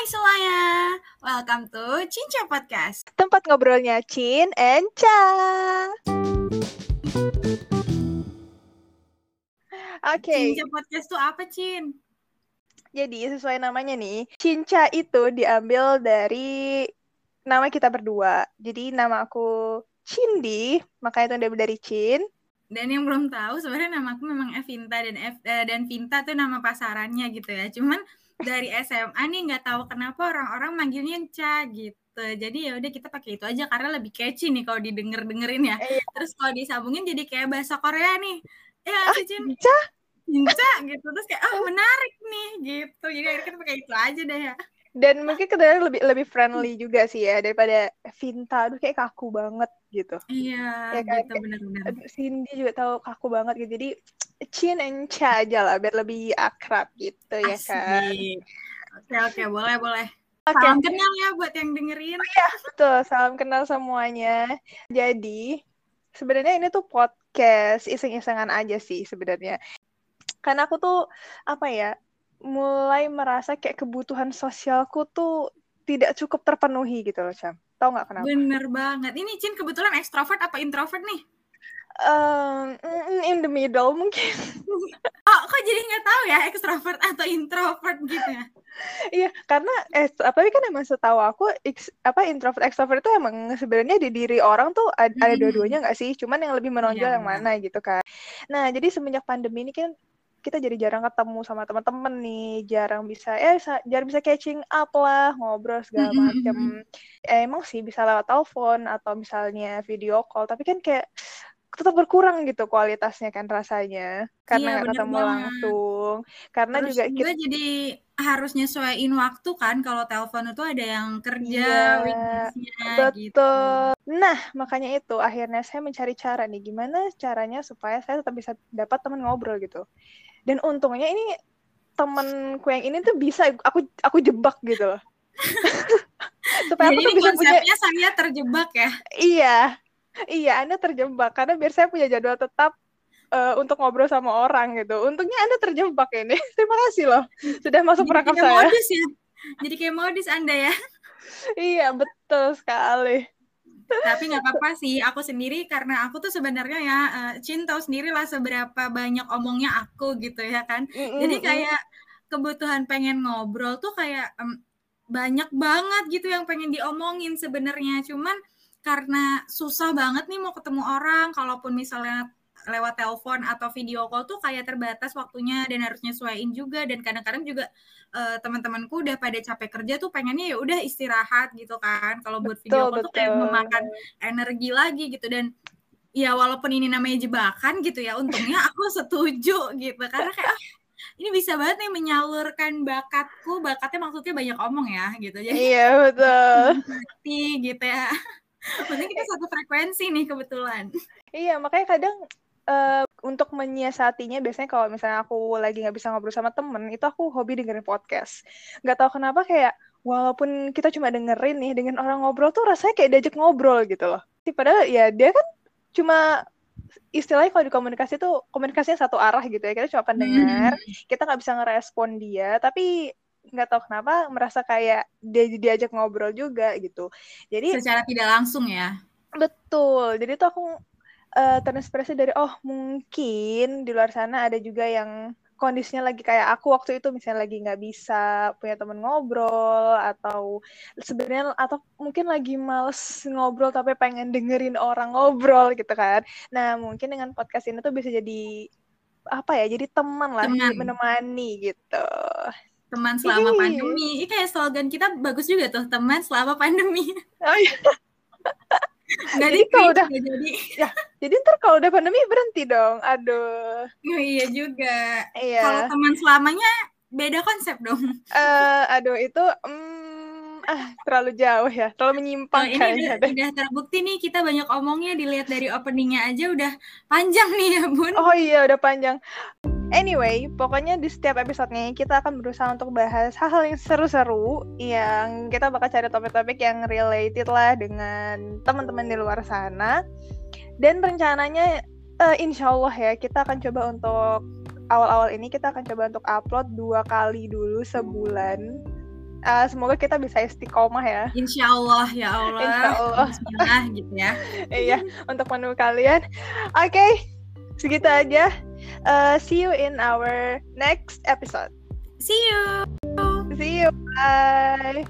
Hai semuanya, welcome to Cinca Podcast. Tempat ngobrolnya Cin and Cha. Oke, Cinca Podcast tuh apa, Cin? jadi sesuai namanya nih, Cinca itu diambil dari nama kita berdua. Jadi nama aku Cindy, makanya itu diambil dari Cin. Dan yang belum tahu, sebenarnya nama aku memang Evinta dan Ev, eh, dan Vinta tuh nama pasarannya gitu ya. Cuman dari SMA nih nggak tahu kenapa orang-orang manggilnya Ca gitu. Jadi ya udah kita pakai itu aja karena lebih catchy nih kalau didengar dengerin ya. Iya. Terus kalau disambungin jadi kayak bahasa Korea nih. Ya Ah, sih, Cin? Cinca? Gitu. Terus kayak ah menarik nih gitu. Jadi akhirnya kita pakai itu aja deh ya. Dan mungkin kedengaran lebih lebih friendly juga sih ya daripada Vinta. Aduh kayak kaku banget gitu. Iya, Ya kan, gitu benar-benar. Cindy juga tahu kaku banget gitu. Jadi Cin and Cha aja lah biar lebih akrab gitu ya kan. Oke oke boleh boleh. Oke. Salam kenal ya buat yang dengerin. Betul, salam kenal semuanya. Jadi, sebenarnya ini tuh podcast iseng-isengan aja sih sebenarnya. Karena aku tuh apa ya, mulai merasa kayak kebutuhan sosialku tuh tidak cukup terpenuhi gitu loh, Cam. Tahu nggak kenapa? Bener banget. Ini Cin kebetulan ekstrovert apa introvert nih? Um, mm, in the middle mungkin. Oh kok jadi nggak tahu ya ekstrovert atau introvert gitu ya? Iya, karena eh tapi kan emang setahu aku ex- apa introvert extrovert itu emang sebenarnya di diri orang tuh ad- ada Hmm. dua-duanya nggak sih? Cuman yang lebih menonjol Iya, yang mana gitu kan. Nah, jadi semenjak pandemi ini kan kita jadi jarang ketemu sama teman-teman nih, jarang bisa eh jarang bisa catching up lah, ngobrol segala Mm-mm, macem. Eh, emang sih bisa lewat telepon atau misalnya video call, tapi kan kayak tetap berkurang gitu kualitasnya kan rasanya karena Iya, ketemu banget. langsung. Karena Terus juga juga jadi harus nyesuaiin waktu kan kalau telepon itu ada yang kerja Iya, weekdays-nya gitu. Betul. Nah, makanya itu akhirnya saya mencari cara nih gimana caranya supaya saya tetap bisa dapat teman ngobrol gitu. Dan untungnya ini temanku yang ini tuh bisa aku aku jebak gitu loh. supaya Jadi aku tuh bisa punya saya terjebak ya. iya. Iya, Anda terjebak karena biar saya punya jadwal tetap eh, untuk ngobrol sama orang gitu. Untungnya Anda terjebak ini. Terima kasih loh sudah masuk Jadi perangkap saya. modus ya. Jadi kayak modus Anda ya. Iya, betul sekali. Tapi nggak apa-apa sih, aku sendiri karena aku tuh sebenarnya ya eh, Cin tahu sendiri lah seberapa banyak omongnya aku gitu ya kan. Jadi Mm-mm-mm. kayak kebutuhan pengen ngobrol tuh kayak em, banyak banget gitu yang pengen diomongin sebenarnya. Cuman karena susah banget nih mau ketemu orang, kalaupun misalnya lewat telepon atau video call tuh kayak terbatas waktunya dan harus nyesuaiin juga dan kadang-kadang juga eh, teman-temanku udah pada capek kerja tuh pengennya ya udah istirahat gitu kan. Kalau buat video Betul, call tuh kayak betul. memakan energi lagi gitu dan ya walaupun ini namanya jebakan gitu ya untungnya aku setuju gitu karena kayak ah, ini bisa banget nih menyalurkan bakatku bakatnya maksudnya banyak omong ya gitu jadi Iya, betul. ngerti gitu ya penting kita satu frekuensi nih kebetulan Iya, makanya kadang eh, untuk menyiasatinya biasanya kalau misalnya aku lagi nggak bisa ngobrol sama temen, itu aku hobi dengerin podcast. Nggak tahu kenapa kayak walaupun kita cuma dengerin nih dengan orang ngobrol tuh rasanya kayak diajak ngobrol gitu loh. Padahal ya dia kan cuma istilahnya kalau di komunikasi tuh komunikasinya satu arah gitu ya. Kita cuma pendengar, kita nggak bisa ngerespon dia, tapi nggak tahu kenapa merasa kayak dia diajak ngobrol juga gitu. Jadi secara tidak langsung ya Betul. Jadi tuh aku eh, terinspirasi dari oh mungkin di luar sana ada juga yang kondisinya lagi kayak aku waktu itu misalnya lagi nggak bisa punya temen ngobrol atau sebenarnya atau mungkin lagi males ngobrol tapi pengen dengerin orang ngobrol gitu kan. Nah mungkin dengan podcast ini tuh bisa jadi apa ya jadi teman lah Teman. menemani gitu. Teman selama pandemi ini kayak slogan kita bagus juga tuh teman selama pandemi Oh, iya. nggak Jadi di kalau udah- jadi Jadi ntar kalau udah pandemi berhenti dong. Aduh. Oh, iya juga Iya. kalau teman selamanya beda konsep dong eh aduh itu mm, ah terlalu jauh ya, terlalu Oh, menyimpang ini kayaknya udah, udah terbukti nih kita banyak omongnya dilihat dari openingnya aja udah panjang nih ya bun. Oh iya udah panjang. Anyway, pokoknya di setiap episodenya kita akan berusaha untuk bahas hal-hal yang seru-seru yang kita bakal cari topik-topik yang related lah dengan teman-teman di luar sana. Dan rencananya eh, insya Allah ya kita akan coba untuk awal-awal ini kita akan coba untuk upload dua kali dulu sebulan uh, semoga kita bisa istiqomah ya. Insya Allah ya Allah. Insya Allah. Bismillah gitu ya. Iya, untuk menu kalian. Oke, okay, segitu aja. Uh, see you in our next episode. See you. See you. Bye.